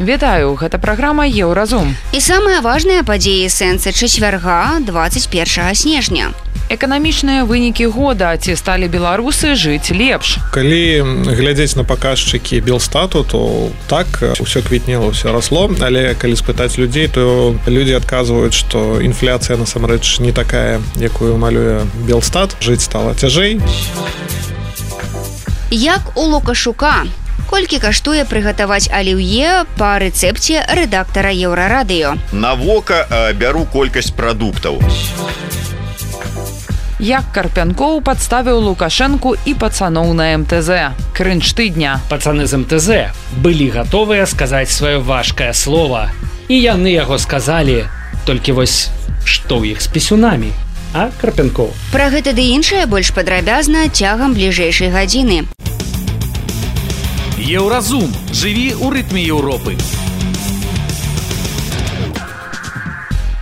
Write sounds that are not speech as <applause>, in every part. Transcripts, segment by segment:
Вітаю, гэта праграма Еўразум. І самыя важныя падзеі сэнсы чацвярга 21 снежня. Эканамічныя вынікі года ці сталі беларусы жыць лепш. Калі глядзець на паказчыкі белстату, то так ўсё квітнела ўсё расло, але калі спытаць людзей, то людзі адказваюць, што інфляцыя насамрэч не такая, якую малюе белстат, жыць стала цяжэй. Як у лукашука колькі каштуе прыгатаваць аліўе па рэцэпце рэдактара еўрарадыё? На вока бяру колькасць прадуктаў. Як карпянкоў падставіў лукашэнку і пацаноў на мтз. Крынж тыдня. Пацаны з мтз былі гатовыя сказаць сваё важкае слово. І яны яго сказалі толькі вось што ў іх з пісюнамі. А карпянкоў? Пра гэта ды іншае больш падрабязна цягам бліжэйшай гадзіны Еўразум жыві ў рытме Еўропы.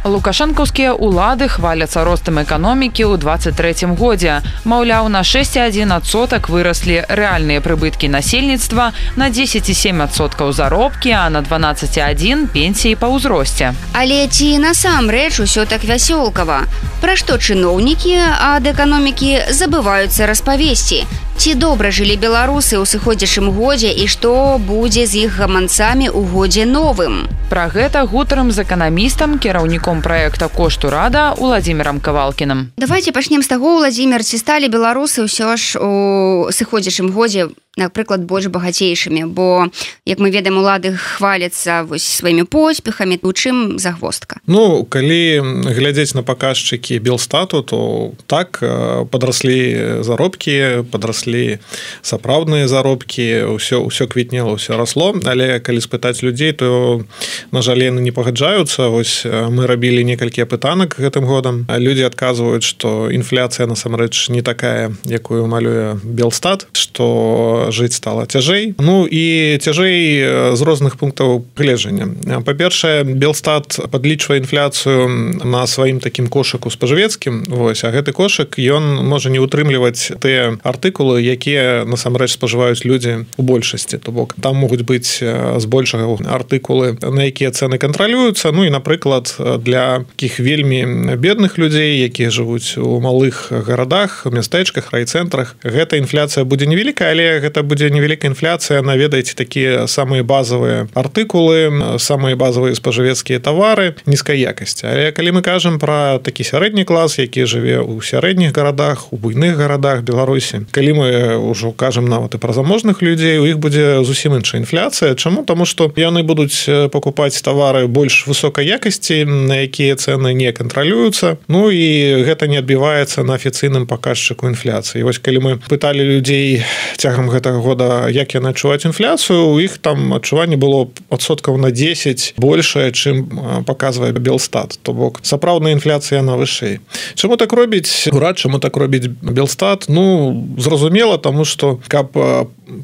Лукашэнкаўскія ўлады хваляцца ростам эканомікі ў 23 годзе. Маўляў, на 6,1сотак выраслі рэальныя прыбыткі насельніцтва на 10,7соткаў заробкі, а на 12,1 пенсіі па ўзросце. Але ці насамрэч усё так вясёлкава. Пра што чыноўнікі ад эканомікі забываюцца распавесці. Ці добра жылі беларусы ў сыходзячым годзе і што будзе з іх гаманцамі ў годзе новым. Пра гэта гутарам з эканамістам кіраўніком праекта кошту рада уладзімиром кавалкіным. Давайте пачнем з таго ўладзімир ці сталі беларусы ўсё ж у сыходзячым годзе напрыклад больш багацейшымі бо як мы ведаем улады хваляцца вось сваімі поспехамі у чым загвоздка. Ну калі глядзець на паказчыкі белстату то так падраслі заробкі падраслі сапраўдныя заробкі ўсё ўсё квітнела ўсё расло. Але калі спытаць людзей то на жаль яны не пагаджаюцца. Вось мы рабілі некалькі пытанак гэтым годам. Людзі адказваюць што інфляцыя насамрэч не такая якую малюе белстат что жыць стала цяжэй. Ну і цяжэй з розных пунктаў гледжання па-першае белстат падлічвае інфляцыю на сваім такім кошыку спажывецкім. Вось а гэты кошык ён можа не утрымліваць тыя артыкулы якія насамрэч спажываюць людзі у большасці. То бок там могуць быць збольшага артыкулы на якія цены кантралююцца. Ну і напрыклад для таких вельмі бедных людзей якія жывуць у малых гарадах мястэчках райцэнтрах гэта інфляцыя будзе невялікая але гэта гэта будзе невялікая інфляцыя наведаеце такія самыя базовыя артыкулы самыя базовыя спажывецкія тавары нізкай якасці але калі мы кажам про такі сярэдні клас які жыве ў сярэдніх гарадах у буйных гарадах беларусі калі мы ўжо кажам нават і пра заможных людзей у іх будзе зусім іншая інфляцыя. Чаму? Тому что яны будуць покупаць тавары больш высокай якасці на якія цены не кантралююцца. Ну і гэта не адбіваецца на афіцыйным паказчыку інфляцыі. Вось калі мы пыталі людзей цягам гэтага гэтага года як яны адчуваць інфляцыю у іх там адчуванне было адсоткаў на 10 большее чым показывае белстат. То бок сапраўдная інфляцыя на вышэй чаму так робіць урад чаму так робіць белстат? Ну зразумела тому что каб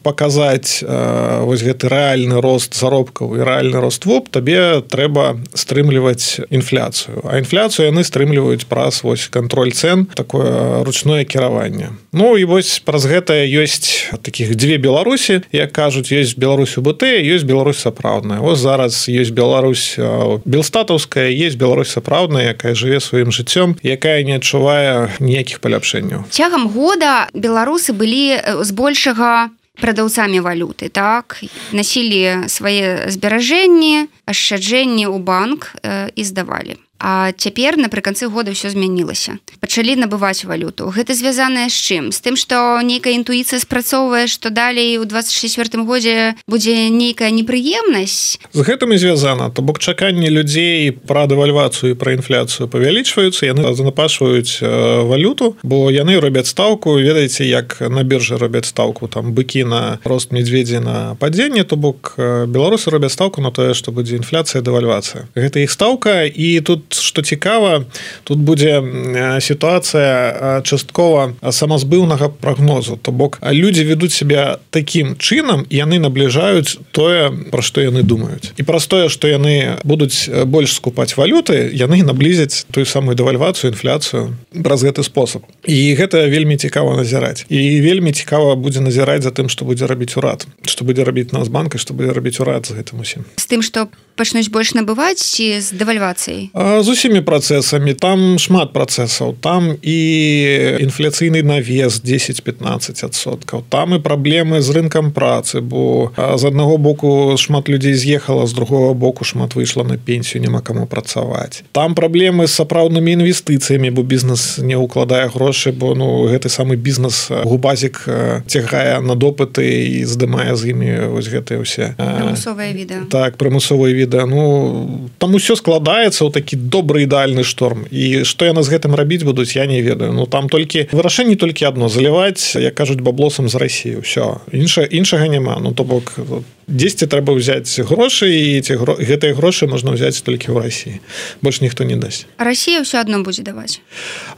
паказаць вось гэты рэальны рост заробкаў і рэальны рост воп табе трэба стрымліваць інфляцыю а інфляцыю яны стрымліваюць праз вось контроль цен такое ручное кіраванне Ну і вось праз гэта ёсць таких дзве беларусі як кажуць есть беларусь УБТ ёсць Беларусь сапраўдная ось зараз есть Беларусь белстатаўская есть Беларусь сапраўдная якая жыве сваім жыццём якая не адчувае ніякіх паляпшэнняў. Цягам года беларусы былі збольшага прадаўцамі валюты так? Насілі свае зберажэнні ашчаджэнні ў банк э, і здавалі А цяпер напрыканцы года ўсё змянілася. Пачалі набываць валюту. Гэта звязаная з чым? З тым што нейкая інтуіцыя спрацоўвае што далей у 24 годзе будзе нейкая непрыемнасць? З гэтым і звязана. То бок чаканні людзей пра дэвальвацыю пра інфляцыю павялічваюцца яны занапашваюць валюту бо яны робяць стаўку. Ведаеце як на біржы робяць стаўку там быкі на рост медведзі на падзенне то бок беларусы робяць стаўку на тое што будзе інфляцыя дэвальвацыя. Гэта іх стаўка і тут што цікава тут будзе сітуацыя часткова самазбыўнага прагнозу. То бок людзі ведуць сябе такім чынам яны набліжаюць тое пра што яны думаюць. І праз тое што яны будуць больш скупаць валюты яны наблізяць тую самую дэвальвацыю інфляцыю праз гэты спосаб. І гэта вельмі цікава назіраць. І вельмі цікава будзе назіраць за тым што будзе рабіць урад. Што будзе рабіць нас банка што будзе рабіць урад з гэтым усім. З тым што пачнуць больш набываць ці з дэвальвацыяй з усімі працэсамі. Там шмат працэсаў. Там і інфляцыйны навес 10-15 адсоткаў. Там і праблемы з рынкам працы бо з аднаго боку шмат людзей з'ехала з другого боку шмат выйшла на пенсію няма каму працаваць. Там праблемы з сапраўднымі інвестыцыямі бо бізнес не ўкладае грошы бо ну гэты самы бізнес губазік цягае на допыты і здымае з імі вось гэтыя ўсе відэа. так прымусовыя відэа. Ну там усё складаецца ў такі добры ідэальны шторм. І што яна з гэтым рабіць будуць я не ведаю. Ну там толькі вырашэнне толькі одно заліваць як кажуць баблосам з Росіі ўсё інша іншага няма. Ну то бок дзесьці трэба ўзяць грошы і ці гро... гэтыя грошы можна ўзяць толькі ў Росіі больш ніхто не дасць. Росія ўсё адно будзе даваць.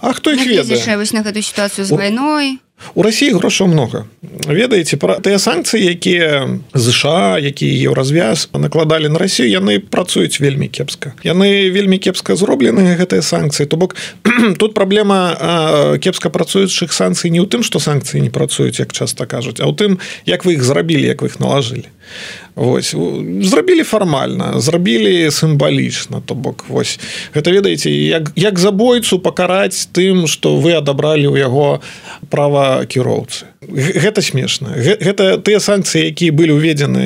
А хто іх ведае? вось на гэту сітуацыю з вайной у Росіі грошаў много. Ведаеце пра тыя санкцыі якія ЗША які еўразвяз накладалі на Росію яны працуюць вельмі кепска. Яны вельмі кепска зроблены гэтыя санкцыі. То бок <clears throat> тут праблема кепска працуючых санкцый не ў тым што санкцыі не працуюць як часта кажуць а ў тым як вы іх зрабілі як вы іх налажылі Вось зрабілі фармальна зрабілі сімвалічна то бок вось. Гэта ведаеце як як забойцу пакараць тым што вы адабралі ў яго права кіроўцы гэта смешна. Гэта тыя санкцыі якія былі ўведзены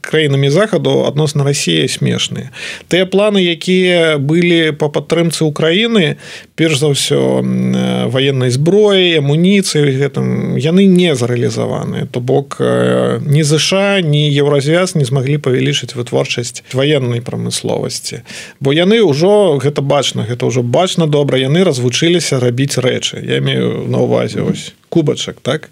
краінамі захаду адносна Росіі смешныя. Тыя планы якія былі по падтрымцы Украіны перш за ўсё военной зброі амуніцыі гэтым яны не зарэалізаваны то бок не ЗША не еўразвяз не змаглі павялічыць вытворчасць военной прамысловасці. Бо яны ўжо гэта бачна гэта ўжо бачна добра яны развучыліся рабіць рэчы. Я имею на увазе ось кубачак так?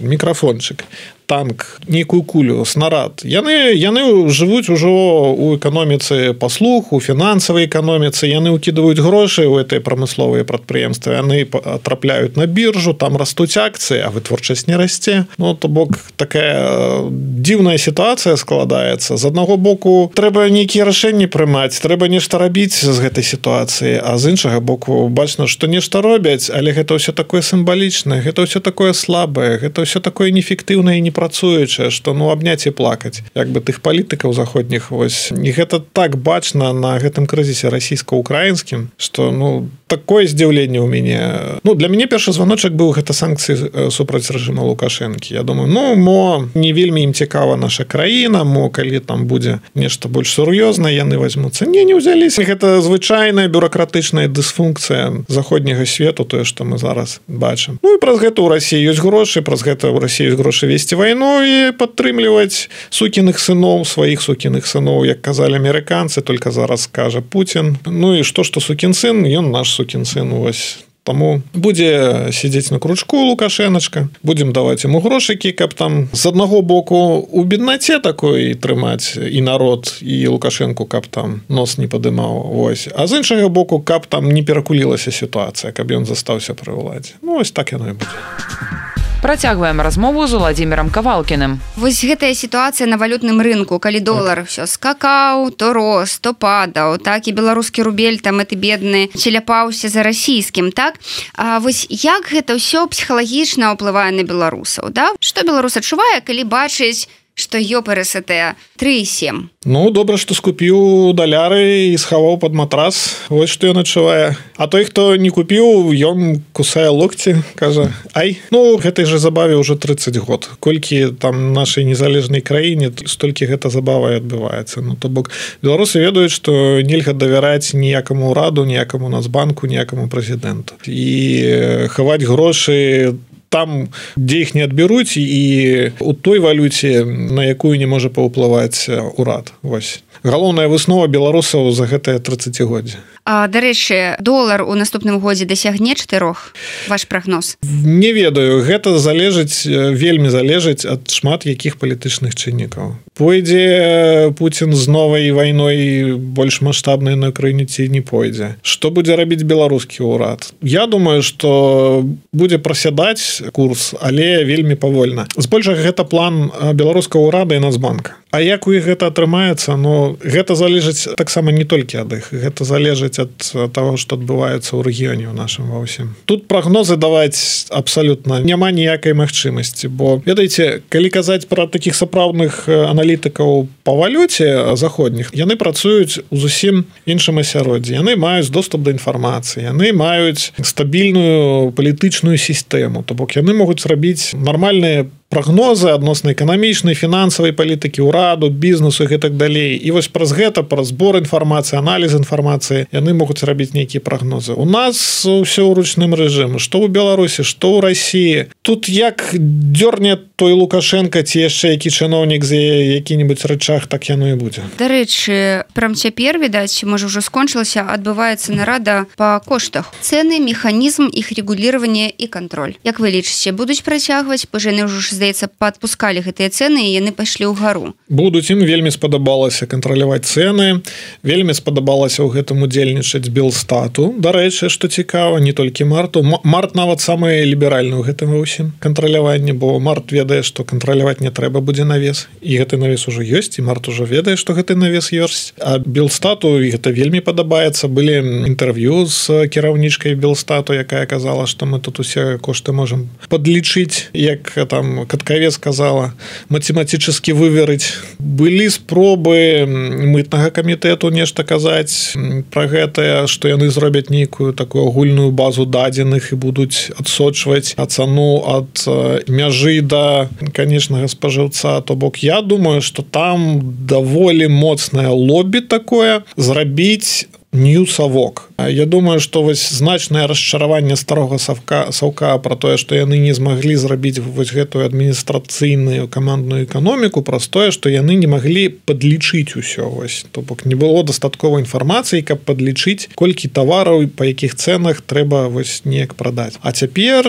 Мікрафончык танк нейкую кулю снарад яны яны жывуць ужо у эканоміцы паслуг у фінансавай эканоміцы. Яны ўкідваюць грошы ў этой прамысловыя прадпрыемствы яны трапляюць на біржу там растуць акцыі а вытворчасць не расце. Ну то бок такая дзіўная сітуацыя складаецца. З аднаго боку трэба нейкія рашэнні прымаць трэба нешта рабіць з гэтай сітуацыі а з іншага боку бачна што нешта робяць але гэта ўсё такое сімвалічнае гэта ўсё такое слабае гэта ўсё такое неэфектыўнае не працуючае што ну абняць і плакаць як бы тых палітыкаў заходніх вось не гэта так бачна на гэтым крызісе расійска-украінскім што ну такое здзіўленне ў мяне. Ну для мяне першы званочак быў гэта санкцыі супраць рэжыма лукашэнкі. Я думаю ну мо не вельмі ім цікава наша краіна мо калі там будзе нешта больш сур'ёзна яны возьмуцца не не ўзяліся. Гэта звычайная бюрократычная дысфункцыя заходняга свету тое што мы зараз бачым. Ну і праз гэта ў рассіі ёсць грошы праз гэта ў рассію грошы весці вайну вайну і падтрымліваць сукіных сыноў сваіх сукіных сыноў як казалі амерыканцы только зараз скажа Путін. Ну і што што сукін сын ён наш сукін сын вось. Таму будзе сядзець на кручку лукашэначка будзем даваць ему грошыкі каб там з аднаго боку у беднаце такой трымаць і народ і лукашэнку каб там нос не падымаў ось а з іншага боку каб там не перакулілася сітуацыя каб ён застаўся пры ўладзе. Ну ось так яно і будзе Працягваем размову з уладзімірам кавалкіным. Вось гэтая сітуацыя на валютным рынку, калі долар ўсё скакаў, то рос, то падаў, так і беларускі рубель там эты бедны челяпаўся за расійскім так. А вось як гэта ўсё псіхалагічна ўплывае на беларусаў да? Што беларус адчувае, калі бачыць, што ёпрст 37 Ну добра што скупіў даляры і схаваў под матрас. Вось што ён адчувае. А той хто не купіў ён кусае локці кажа Ай ну гэтай же забаве ўжо 30 год. Колькі там нашай незалежнай краіне столькі гэта забава адбываецца. Ну то бок беларусы ведаюць што нельга давяраць ніякаму ўраду ніякаму нацбанку ніякаму прэзідэнту. І хаваць грошы там дзе іх не адбяруць і у той валюце на якую не можа паўплываць урад. Вось. Галоўная выснова беларусаў за гэтае 30годдзя дарэчы долар у наступным годзе дасягне чатырох? Ваш прагноз? Не ведаю. Гэта залежыць вельмі залежыць ад шмат якіх палітычных чыннікаў пойдзе Путін з новай вайной больш маштабнай на краіне ці не пойдзе? Что будзе рабіць беларускі ўрад? Я думаю что будзе прасядаць курс але вельмі павольна. Збольшага гэта план беларускага ўрада і нацбанка А як у іх гэта атрымаецца? Но гэта залежыць таксама не толькі ад іх. Гэта залежыць ад того что адбываецца ў рэгіёне ў нашым ва ўсім. Тут прагнозы даваць абсалютна няма ніякай магчымасці бо ведаеце калі казаць про таких сапраўдных аналітыкаў по валюце заходніх яны працуюць у зусім іншым асяроддзі. Яны маюць доступ да інфармацыі яны маюць стабільную палітычную сістэму. То бок яны могуць зрабіць нармальныя прогнозы адносна эканамічнай фінансавай палітыкі ўраду бізнесу і так далей. І вось праз гэта пра збор інфармацыі аналіз інфармацыі яны могуць рабіць нейкія прогнозы у нас ўсё ў ручным рэжыму што ў беларусі што ў Росіі тут як дёрне той лукашенко ці яшчэ які чыноўнік за які-нибудь рычах так яно і будзе. Дарэчы прям цяпер відаць можа ўжо скончылася адбываецца нарада по коштах. Цены механізм іх регулирования і контроль Як вы лічыце будуць працягваць? Пажаны ўжо ж здаецца падпускалі гэтыя цены і яны пайшлі ў гару будуць ім вельмі спадабалася кантраляваць цены вельмі спадабалася ў гэтым удзельнічаць белстату дарэчы што цікава не толькі марту март нават самы ліберальны ў гэтым усім кантраляванне бо март ведае што кантраляваць не трэба будзе навес і гэты навес ужо ёсць і март ужо ведае што гэты навес ёсць. А белстату і гэта вельмі падабаецца былі інтэрв'ю з кіраўнічкай белстату якая казала што мы тут усе кошты можемм подлічыць як там каткаве сказала математически выверыць. Былі спробы мытнага камітэту нешта казаць про гэтае что яны зробяць нейкую такую агульную базу дадзеных і будуць адсочваць ацану ад мяжы да канечнага спажыўца то бок я думаю что там даволі моцнае лобі такое зрабіць ньюсавок Я думаю что вось значнае расчараванне старога савка саўка про тое что яны не змаглі зрабіць вось гэтую адміністрацыйную камандную эканоміку праз тое что яны не маглі подлічыць усё вось. То бок не было дастаткова інфармацыі каб подлічыць колькі тавараў па якіх цэнах трэба вось неяк прадаць. А цяпер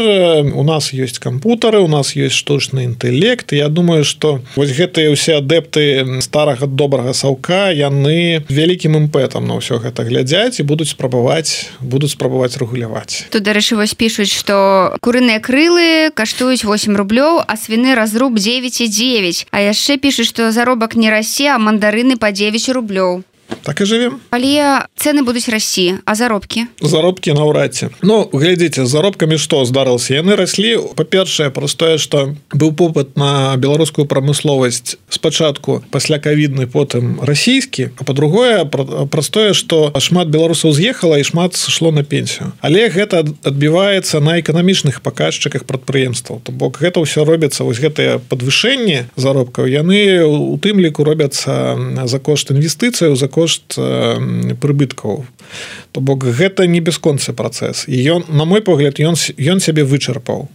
у нас есть кампутары у нас есть штучны інтэлект. Я думаю что вось гэтыя ўсе адэпты старага добрага саўка яны вялікім імпэтам на ўсё гэта глядзяць і будуць спрабаваць будуць спрабаваць рэгуляваць. Тут дарэчы вось пішуць што курыныя крылы каштуюць 8 рублёў а свіны разруб 9,9 а яшчэ пішуць што заробак не расе а мандарыны по 9 рублёў так і жывем але цены будуць расці а заробкі? Заробкі наўрад ці Ну глядзіце заробкамі што здарылася? Яны раслі. Па-першае простое что быў попыт на беларускую прамысловасць спачатку пасля кавідны потым расійскі. А по-другое простое что шмат беларусаў з'ехала і шмат сышло на пенсію. Але гэта адбіваецца на эканамічных паказчыках прадпрыемстваў. То бок гэта ўсё робіцца вось гэтыя подвышэнні заробкаў яны у тым ліку робяцца за кошт інвестыцыяў за кошт кошт прыбыткаў. То бок гэта не бясконцы працэс. І ён на мой погляд ён ён сябе вычарпаў.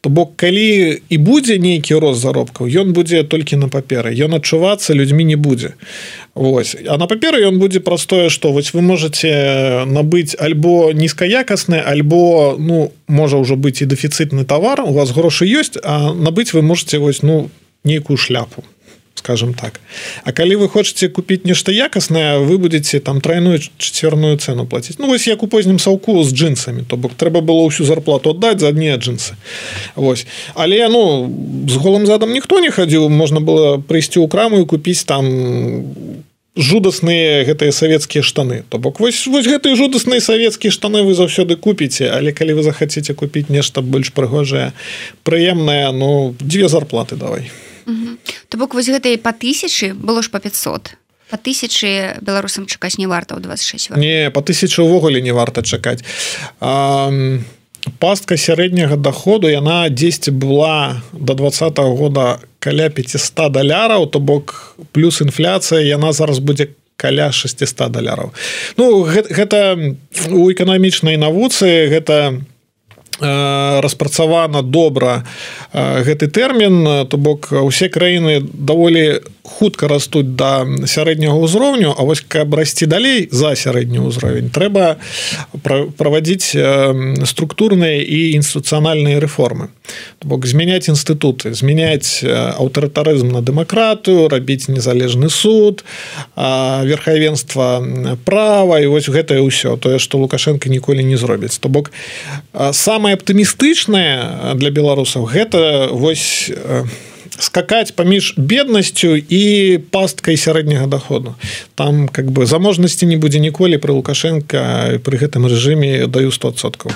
То бок калі і будзе нейкі рост заробкаў ён будзе толькі на паперы. Ён адчувацца людзьмі не будзе. Вось. А на паперы ён будзе простое что вось вы можете набыць альбо нізкаякасны альбо ну можа ўжо быць і дэфіцытны товар у вас грошы ёсць а набыць вы можете вось ну нейкую шляпу скажем так. А калі вы хочетце купіць нешта якаснае вы будете там тройную чацвярную цену платіць Ну вось як у познім саўку з джинсами то бок трэба было ўсю зарплату аддаць за адне джинсы. Вось але ну з голым задам ніхто не хадзіў можна было прыйсці ў краму і купіць там жудасныя гэтыя савецкія штаны. То бок вось вось гэтыя жудасныя савецкія штаны вы заўсёды купіце. Але калі вы захацеце купіць нешта больш прыгожае прыемнае ну дзве зарплаты давай То бок вось гэтай па тысячы было ж па 500 по тысячы беларусам чакаць не варта ў 26 не по тысячу увогуле не варта чакаць. А, пастка сярэдняга доходу яна 10 была до два года каля 500 даляраў то бок плюс інфляцыя яна зараз будзе каля 600 даляраў. Ну гэта, гэта у эканамічнай навуцы гэта распрацавана добра гэты тэрмін то бок усе краіны даволі хутка растуць да сярэдняга ўзроўню А вось каб расці далей за сярэдні ўзровень трэба праводзіць структурныя і інстытуцыянальныя рэформы бок змяняць інстытуты змяняць аўтарытарызм на дэмакратыю рабіць незалежны суд верхавенства права і вось гэтае ўсё тое што лукашенко ніколі не зробіць то бок самое самое аптымістычнае для беларусаў гэта вось скакаць паміж беднасцю і пасткай сярэдняга доходу там как бы заможнасці не будзе ніколі пры лукашенко пры гэтым рэжыме даю 100соткаў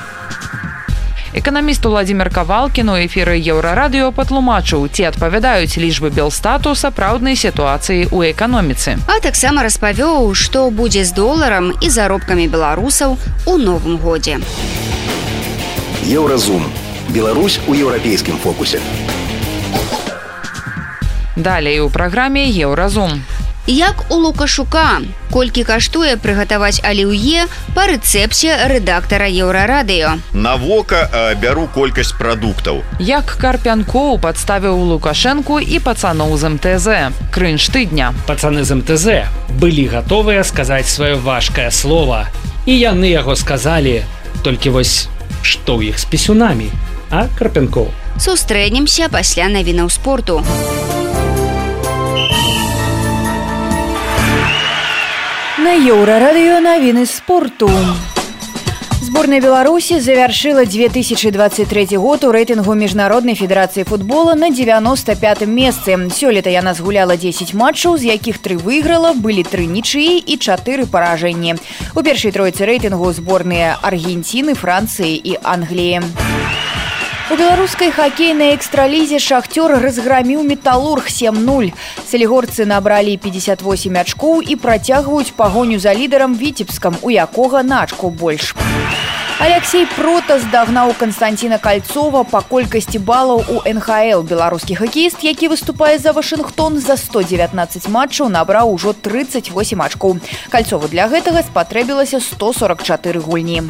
эканаміст владимир кавалкіну эфіры еўрарадыё патлумачыў ці адпавядаюць лічбы белстату сапраўднай сітуацыі ў эканоміцы а таксама распавёў што будзе з доларам і заробкамі беларусаў у новым годзе у Еўразум. Беларусь у еўрапейскім фокусе. Далей у праграме Еўразум. Як у лукашука, колькі каштуе прыгатаваць аліўе па рэцэпце рэдактара еўрарадыё. На вока бяру колькасць прадуктаў. Як карпянкоў падставіў лукашэнку і пацаноў з МТЗ. Крынж тыдня. Пацаны з МТЗ былі гатовыя сказаць сваё важкае слово. І яны яго сказалі, толькі вось што ў іх з пісюнамі а карпянкоў сустрэнемся пасля навінаў спорту на еўрарадыё навіны спорту Сборная Беларуси завершила 2023 год у рейтингу Международной Федерации футбола на 95-м месте. Сёлета яна сгуляла 10 матчаў, з якіх тры выйграла, былі тры нічыі і чатыры паражэнні. У першай тройцы рэйтынгу зборныя Аргенціны, Францыі і Англіі. У беларускай хакейнай экстралізе шахцёр разграміў металург 7-0. Салігорцы набралі 58 ачкоў і працягваюць пагоню за лідарам віцебскам, у якога начку больш. Алексей Протас дагнаў Канстанціна Кальцова па колькасці балаў у НХл. Беларускі хакеіст, які выступае за Вашынгтон за 119 матчаў, набраў ужо 38 ачкоў. Кальцову для гэтага спатрэбілася 144 гульні.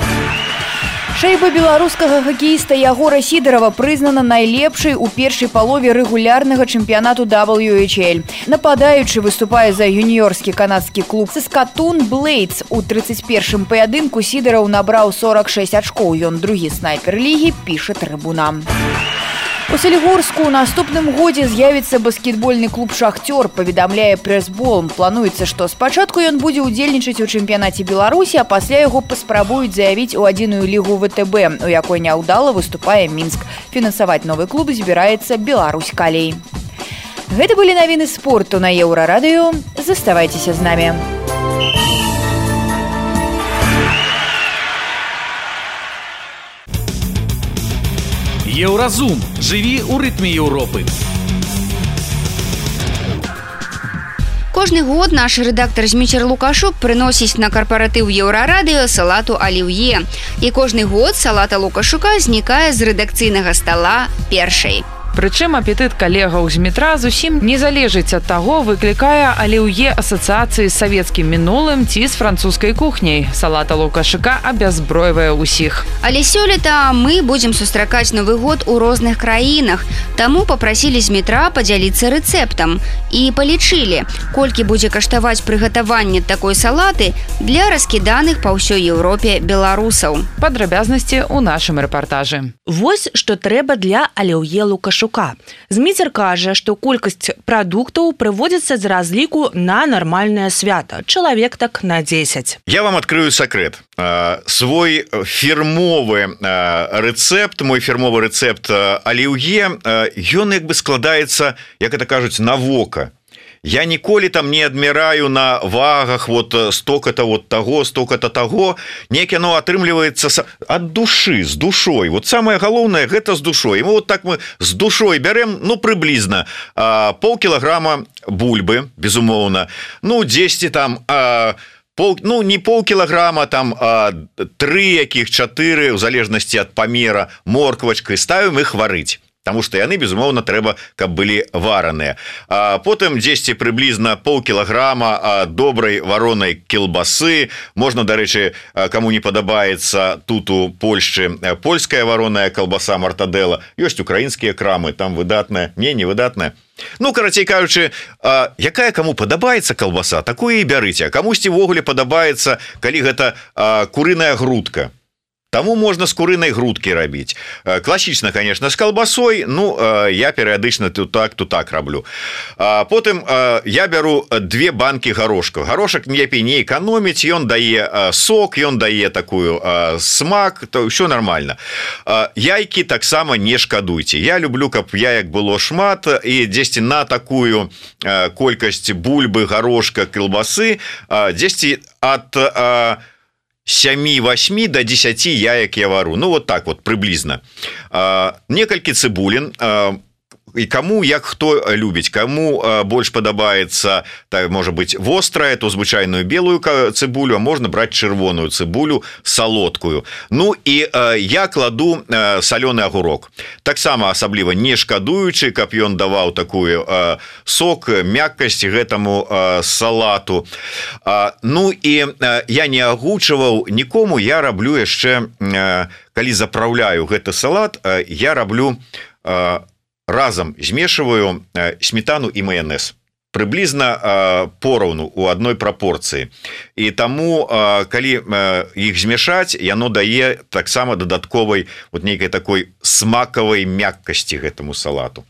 Шэйба беларускага хакеіста Ягора Сідарова прызнана найлепшай у першай палове рэгулярнага чэмпіянату WHL. Нападаючы выступае за юніёрскі канадскі клуб Саскатун Блэйдс. У 31 паядынку Сідараў набраў 46 ачкоў. Ён другі снайпер лігі піша трыбунам. У Салігорску ў наступным годзе з'явіцца баскетбольны клуб шахцёр паведамляе прэсбол. Плануецца што спачатку ён будзе ўдзельнічаць у чэмпіянаце беларусі а пасля яго паспрабуюць заявіць у адзіную лігу втб у якой няўдала выступае мінск. Фінансаваць новы клуб збіраецца Беларусь калей гэта былі навіны спорту на еўрарадыё. Заставайцеся з намі Еўразум жыві ў рытме Еўропы. Кожны год наш рэдактар зміцер лукашук прыносіць на карпаратыў еўрарадыё салату аліўе. І кожны год салата лукашука знікае з рэдакцыйнага стала першай. Прычым апетыт калегаў з метра зусім не залежыць ад таго, выклікае алеўе асацыяцыі з савецкім мінулым ці з французскай кухняй. Салата лукашыка абязбройвае ўсіх. Але сёлета мы будзем сустракаць новы год у розных краінах. Таму попрасілі з метра падзяліцца рэцэптам і палічылі, колькі будзе каштаваць прыгатаванне такой салаты для раскіданых па ўсёй Еўропе беларусаў. Падрабязнасці ў нашым рэпартажы. Вось што трэба для алеўе лукашу Шука. Зміцер кажа, што колькасць прадуктаў прыводзіцца з разліку на нармальнае свята. Чалавек так на 10. Я вам адкрыю сакрэт. Свой фірмовы рэцэпт, мой фірмовы рэцэпт аліўе, ён як бы складаецца, як это кажуць, на вока я ніколі там не адміраю на вагах вот э, столько-то вот того столько-то того некі оно атрымліваецца от души з душой. Вот самое галоўнае гэта з душой. Мы вот так мы з душой бярем ну прыблізна полкілаграма бульбы безумоўна. Ну 10 там а, пол ну не полкілаграма там а, три якіх чатыры у залежнасці ад памера морквачкой ставим их варыць Таму што яны безумоўна трэба каб былі вараныя. Потым 10 прыблізна полкілаграма добрай варонай кілбасы. Можна дарэчы кому не падабаецца тут у Польшчы польская вароная калбаса мартадэла ёсць украінскія крамы там выдатная. Не не выдатная. Ну карацей кажучы якая кому падабаецца калбаса такое і бярыце. Камусьці ввогуле падабаецца калі гэта курыная грудка Таму можна з курынай грудкі рабіць. Класічна конечно з калбасой. Ну я перыядычна тут так тут так раблю. Потым я бяру две банкі горошка горошак лепей не эканоміць ён дае сок ён дае такую смак то ўсё нормально яйкі таксама не шкадуйте Я люблю каб яек было шмат і дзесьці на такую колькасць бульбы горошка кілбасы дзесьці от от 7-8 до 10 яек я вару. Ну вот так вот приблизно. Некалькі цыбулін і кому як хто любіць. Кому больш падабаецца так можа быть вострая то звычайную белую цыбулю можна браць чырвоную цыбулю салодкую. Ну і я кладу салёны агурок. Таксама асабліва не шкадуючы каб ён даваў такую сок мяккасць гэтаму салату. Ну і я не агучваў нікому я раблю яшчэ калі запраўляю гэты салат я раблю а разам змешиваю э, сметану і майонез. Прыблізна э, пораўну у адной прапорцыі і таму э, калі іх змяшаць яно дае таксама дадатковай вот нейкай такой смакавай мяккасці гэтаму салату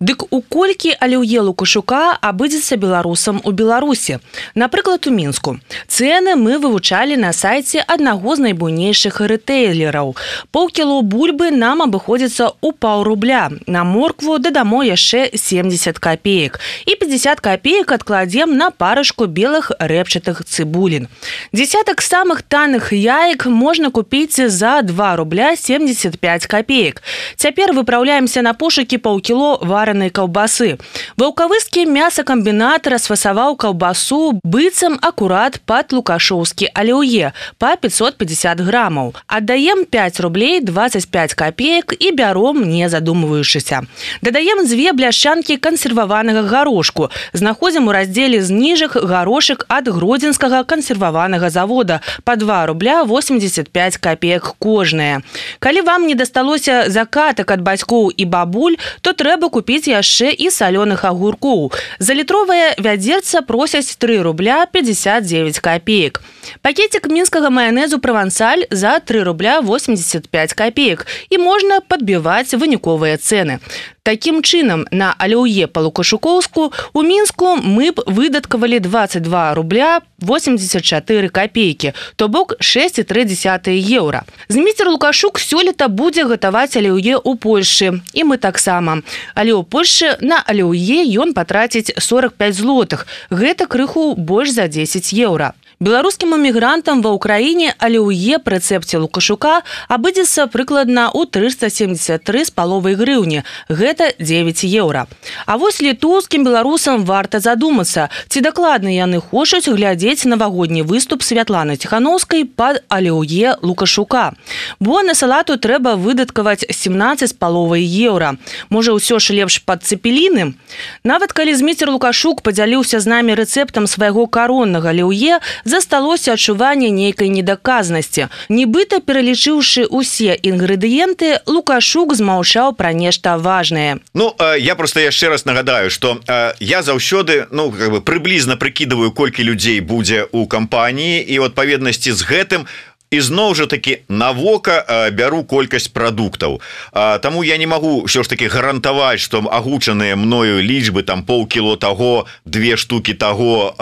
Дык у колькі алеўе лукашука абыдзецца беларусам у беларусе напрыклад у мінску. Цены мы вывучалі на сайце аднаго з найбуйнейшых рытэйлераў паўкіло бульбы нам абыходзіцца у паў рубля на моркву дадамо яшчэ 70 копеек і 50 копеек адкладзем на парышку белых рэпчатых цыбулін. Десятак самых танных яек можна купіць за 2 рубля 75 копеек цяпер выпраўляемся на пошукі паўкіло вар варанай каўбасы. Ваўкавыскі мясакамбінат расфасаваў каўбасу быццам акурат пад лукашоўскі алеўе па 550 грамаў. Аддаем 5 рублей 25 копеек і бяром не задумваючыся. Дадаем дзве бляшчанкі кансерваванага гарошку. Знаходзім у раздзеле зніжак гарошак ад гродзенскага кансерваванага завода па 2 рубля 85 копеек кожная. Калі вам не дасталося закатак ад бацькоў і бабуль, то трэба купіць купіць яшчэ і салёных агуркоў. За літровае вядзерца просяць 3 рубля 59 копеек. Пакетик мінскага майонезу правансаль за 3 рубля 85 копеек і можна падбіваць выніковыя цены. Такім чынам на алеўе па лукашукоўску у мінску мы б выдаткавалі 22 рубля 84 копейкі то бок 6,3 еўра зміцер лукашук сёлета будзе гатаваць алеўе ў Польшы і мы таксама але ў Польшы на алеўе ён патраціць 45 злотых. Гэта крыху больш за 10 еўра беларускім эмігрантам ва ўкраіне але ўе прэцэпце лукашука абыдзецца прыкладна ў 373 з паловай грыўні. Гэта 9 еўра. А вось літоўскім беларусам варта задумацца ці дакладна яны хочуць глядзець навагодні выступ святланы ціхановскай пад алеўе лукашука. Бо на салату трэба выдаткаваць 17 з паловай еўра. Можа ўсё ж лепш пад цепеліны нават калі зміцер лукашук падзяліўся з намі рэцэптам свайго кароннага леўе засталося адчуванне нейкай недаказнасці. Нібыта пералічыўшы усе інгрэдыенты лукашук змаўчаў пра нешта важное Ну я просто яшчэ раз нагадаю что я заўсёды ну как бы прыблізна прыкідываю колькі людзей будзе у кампаніі і у адпаведнасці з гэтым ізноў жа таки навока бяру колькасць прадуктаў. Таму я не магу ўсё ж таки гарантаваць что агучаныя мною лічбы там полкіло таго две штуки таго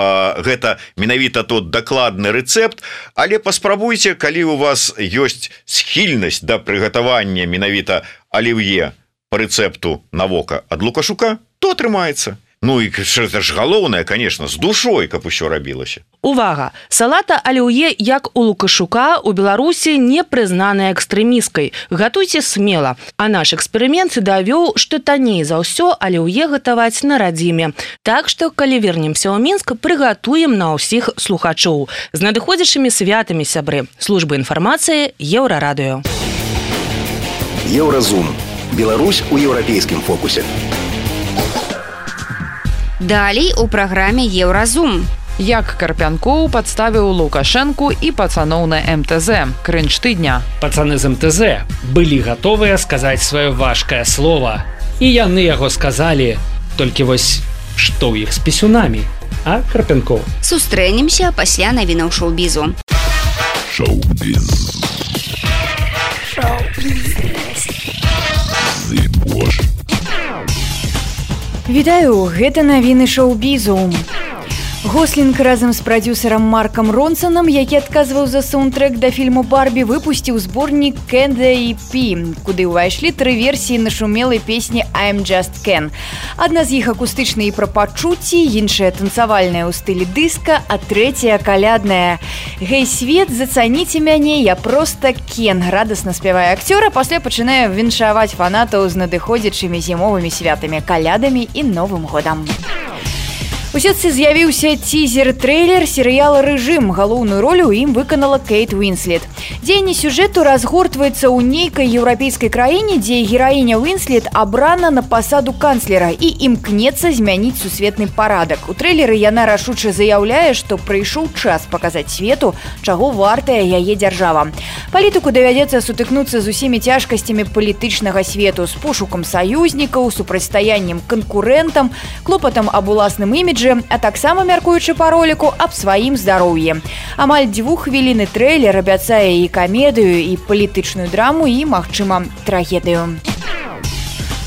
гэта менавіта тот дакладны рэцэпт. Але паспрабуйте калі у вас ёсць схільнасць да прыгатавання менавіта аліўе по рэцэпту навока ад лукашука то атрымаецца Ну і это ж галоўнае конечно з душой каб усё рабілася. Увага! Салата алеўе як у лукашука у беларусі не прызнаная экстрэміскай гатуйце смела. А наш эксперымент давёў што танней за ўсё алеўе гатаваць на радзіме. Так што калі вернемся ў мінск прыгатуем на ўсіх слухачоў. З надыходзячымі святамі сябры. Службы інфармацыі еўрарадыё. Еўразум. Беларусь у еўрапейскім фокусе. Далей у праграме Еўразум. Як карпянкоў падставіў лукашэнку і пацаноў на МТЗ крынж тыдня. Пацаны з МТЗ былі гатовыя сказаць сваё важкае слово. І яны яго сказалі, толькі вось што ў іх з пісюнамі, а карпянкоў. Сустрэнемся пасля навінаў шоу-бізу. Шоу-біз. Вітаю, гэта навіны шоу-бізу. Гослінг разам з прадюсерам Маркам Ронсонам, які адказваў за саундтрек да фільму Барбі, выпусціў зборнік Кэнда і Пі, куды ўвайшлі тры версіі нашумелай песні I'm just Ken. Адна з іх акустычнай і пра пачуцці, іншая танцавальная ў стылі дыска, а трэцяя калядная. Гэй свет, зацаніце мяне, я проста Кен, радасна спявае акцёра, пасля пачынае віншаваць фанатаў з надыходзячымі зімовымі святамі, калядамі і новым годам. У сетцы з'явіўся цізер трэйлер серыяла рэжым галоўную ролю ў ім выканала кейт уинслет дзеянне сюжэту разгортваецца ў нейкай еўрапейскай краіне дзе гераіня уинслет абрана на пасаду канцлера і імкнецца змяніць сусветны парадак. У трэйлеры яна рашуча заяўляе што прыйшоў час паказаць свету чаго вартая яе дзяржава. Палітыку давядзецца сутыкнуцца з усімі цяжкасцямі палітычнага свету з пошукам саюзнікаў супрацьстаяннем канкурэнтам клопатам аб уласным іміджы іміджы, а таксама мяркуючы па роліку аб сваім здароўі. Амаль дзвюх хвіліны трэйлер абяцае і камедыю і палітычную драму і, магчыма, трагедыю.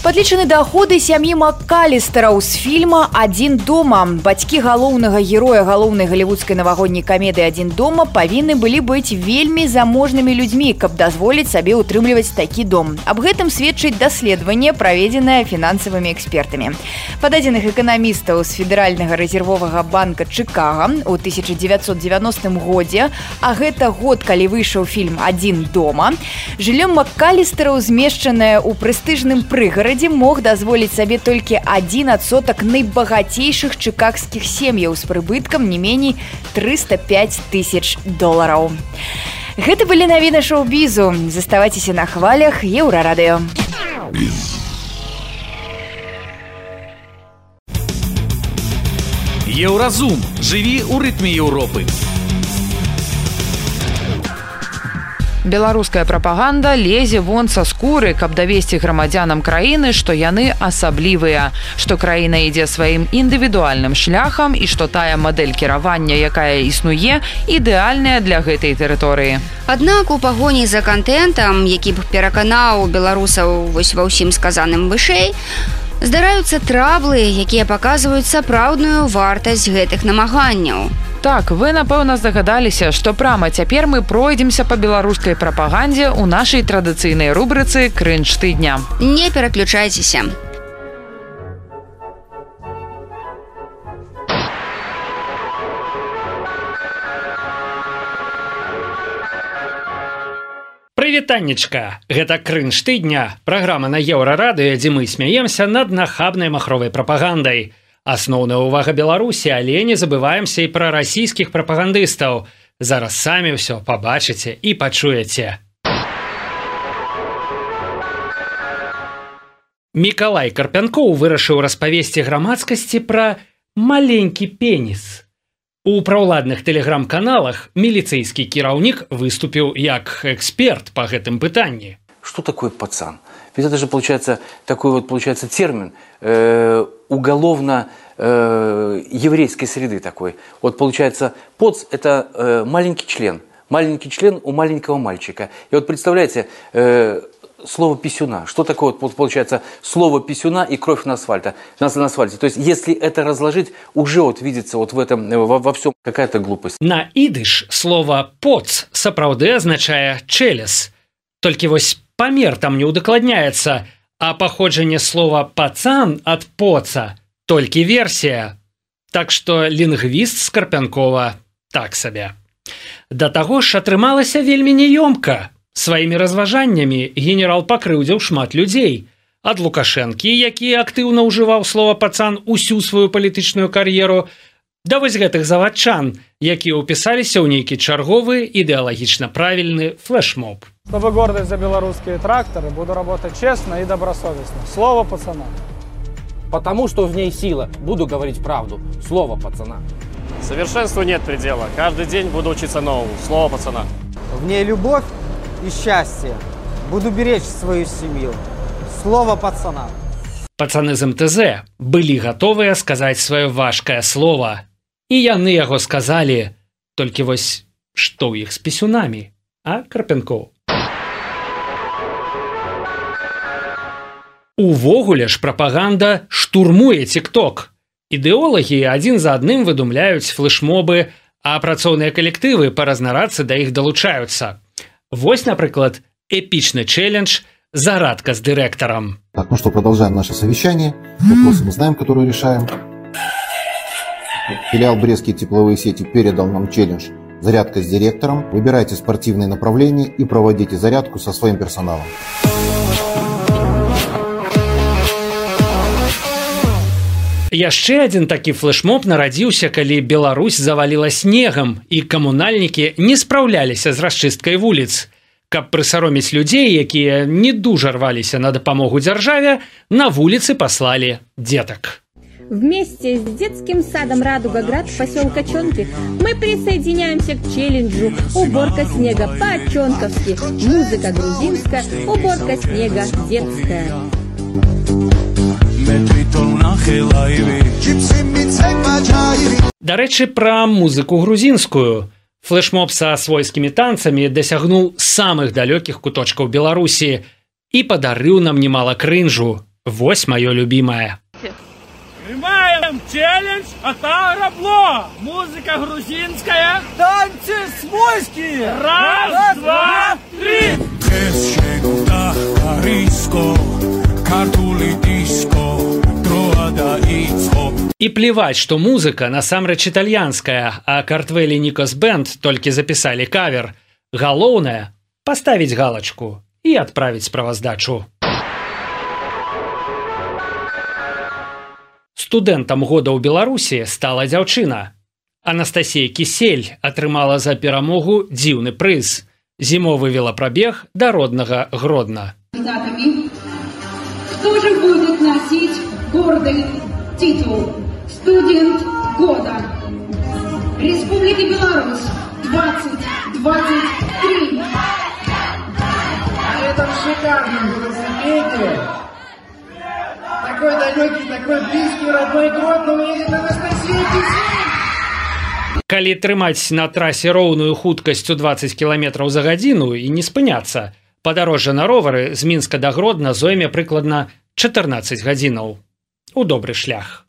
Падлічаны даходы сям'і Маккалістараў з фільма адзін дома. Бацькі галоўнага героя галоўнай галівудскай навагодняй камеды адзін дома павінны былі быць вельмі заможнымі людзьмі, каб дазволіць сабе ўтрымліваць такі дом. Аб гэтым сведчыць даследаванне, праведзенае фінансавымі экспертамі. Па дадзеных эканамістаў з федэральнага рэзервовага банка Чыкага у 1990 годзе, а гэта год, калі выйшаў фільм адзін дома, жыллём Маккалістараў змешчанае ў прэстыжным прыгарадзе горадзе мог дазволіць сабе толькі адзін адсотак найбагацейшых чыкагскіх сем'яў з прыбыткам не меней 305 тысяч долараў. Гэта былі навіны шоу-бізу, заставайцеся на хвалях еўрарадыё. Еўразум жыві ў рытме Еўропы. Беларуская прапаганда лезе вон са скуры каб давесці грамадзянам краіны што яны асаблівыя што краіна ідзе сваім індывідуальным шляхам і што тая мадэль кіравання якая існуе ідэальная для гэтай тэрыторыі. Аднак у пагоні за кантэнтам які б пераканаў беларусаў вось ва ўсім сказаным вышэй здараюцца траблы якія паказваюць сапраўдную вартасць гэтых намаганняў Так, вы напэўна здагадаліся, што прама цяпер мы пройдземся па беларускай прапагандзе ў нашай традыцыйнай рубрыцы крынж тыдня. Не пераключайцеся. Прывітаннечка, гэта крынж тыдня, праграма на еўрарадыё, дзе мы смяемся над нахабнай махровай прапагандай. Асноўная ўвага Беларусі, але не забываемся і пра расійскіх прапагандыстаў. Зараз самі ўсё пабачыце і пачуеце. Мікалай Карпянкоў вырашыў распавесці грамадскасці пра маленькі пеніс. У праўладных тэлеграм-каналах міліцэйскі кіраўнік выступіў як эксперт па гэтым пытанні. Что такое пацан? Ведь это же получается такой вот получается термин э, уголовно э, еврейской среды такой. Вот получается поц это э, маленький член, маленький член у маленького мальчика. И вот представляете э, слово писюна. Что такое вот получается слово писюна и кровь на асфальте, на, асфальте. То есть если это разложить, уже вот видится вот в этом во, во всем какая-то глупость. На идыш слово поц сапраўды означае челес. Только вось памер там не удакладняецца, а паходжанне слова пацан ад поца толькі версія. Так што лінгвіст скарпянкова так сабе. Да таго ж атрымалася вельмі няёмка. Сваімі разважаннямі генерал пакрыўдзіў шмат людзей. Ад лукашэнкі, які актыўна ўжываў слова пацан усю сваю палітычную кар'еру, да вось гэтых завадчан, якія ўпісаліся ў нейкі чарговы ідэалагічна правільны флешмоб. Чтобы гордость за белорусские тракторы, буду работать честно и добросовестно. Слово пацана. Потому что в ней сила. Буду говорить правду. Слово пацана. Совершенству нет предела. Каждый день буду учиться новому. Слово пацана. В ней любовь и счастье. Буду беречь свою семью. Слово пацана. Пацаны з МТЗ былі гатовыя сказаць сваё важкае слово. І яны яго сказалі, толькі вось што ў іх з пісюнамі, а карпянкоў. Увогуле ж прапаганда штурмуе тикток. Ідэолагі адзін за адным выдумляюць флешмобы, а працоўныя калектывы па разнарадцы да іх далучаюцца. Вось, напрыклад, эпічны челлендж зарадка с директором. Так, ну что, продолжаем наше совещание. Мы знаем, которые решаем. Филиал Брестские тепловые сети передал нам челлендж «Зарядка с директором». Выбирайте спортивные направления и проводите зарядку со своим персоналом. Яшчэ адзін такі флешмоб нарадзіўся, калі Беларусь заваліла снегам і камунальнікі не спраўляліся з расчысткай вуліц. Каб прысароміць людзей, якія не дужа рваліся на дапамогу дзяржаве, на вуліцы паслалі дзетак. Вместе с детским садом «Радуга-Град» поселка Чонки мы присоединяемся к челленджу «Уборка снега по-чонковски». Музыка грузинская, уборка снега детская. Дарэчы, пра музыку грузінскую. Флешмоб са свойскімі танцамі дасягнуў самых далёкіх куточкаў Беларусі і падарыў нам немало крынжу. Вось маё любимае. Прымаем челлендж атарабло! Музыка грузинская! Танцы свойскія! Раз, Раз два, три! Картули І плеваць, што музыка насамрэч італьянская, а картвелі Нікос Бэнд толькі запісалі кавер. Галоўнае паставіць галачку і адправіць справаздачу. Студэнтам года ў Беларусі стала дзяўчына. Анастасія Кісель атрымала за перамогу дзіўны прыз. Зімовы велапрабег да роднага гродна. Кто же будет носить гордый титул «Студент года» Республики Беларусь 2023? На этом шикарном велосипеде такой далекий, такой близкий, родной Гродно едет Анастасия Кисель. Калі трымаць на трасе роўную хуткасць у 20 кіламетраў за гадзіну і не спыняцца, падарожжа на ровары з мінска да гродна зойме прыкладна 14 гадзінаў У добры шлях.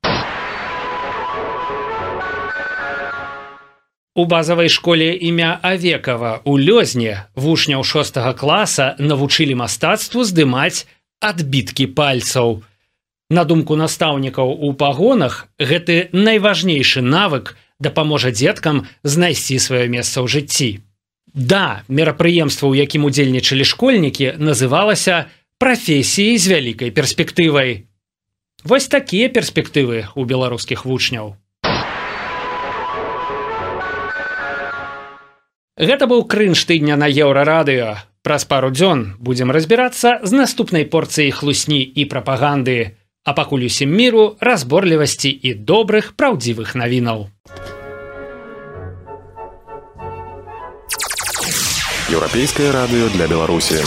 У базавай школе імя Авекава у лёзне вучняў шостага класа навучылі мастацтву здымаць адбіткі пальцаў. На думку настаўнікаў у пагонах гэты найважнейшы навык дапаможа дзеткам знайсці сваё месца ў жыцці. Да, мерапрыемства, у якім удзельнічалі школьнікі, называлася прафесіяй з вялікай перспектывай. Вось такія перспектывы ў беларускіх вучняў. Гэта быў крынж тыдня на еўрарадыё. Праз пару дзён будзем разбірацца з наступнай порцыяй хлусні і прапаганды, а пакуль усім міру разборлівасці і добрых праўдзівых навінаў. Еўрапейскае радыё для Беларусі.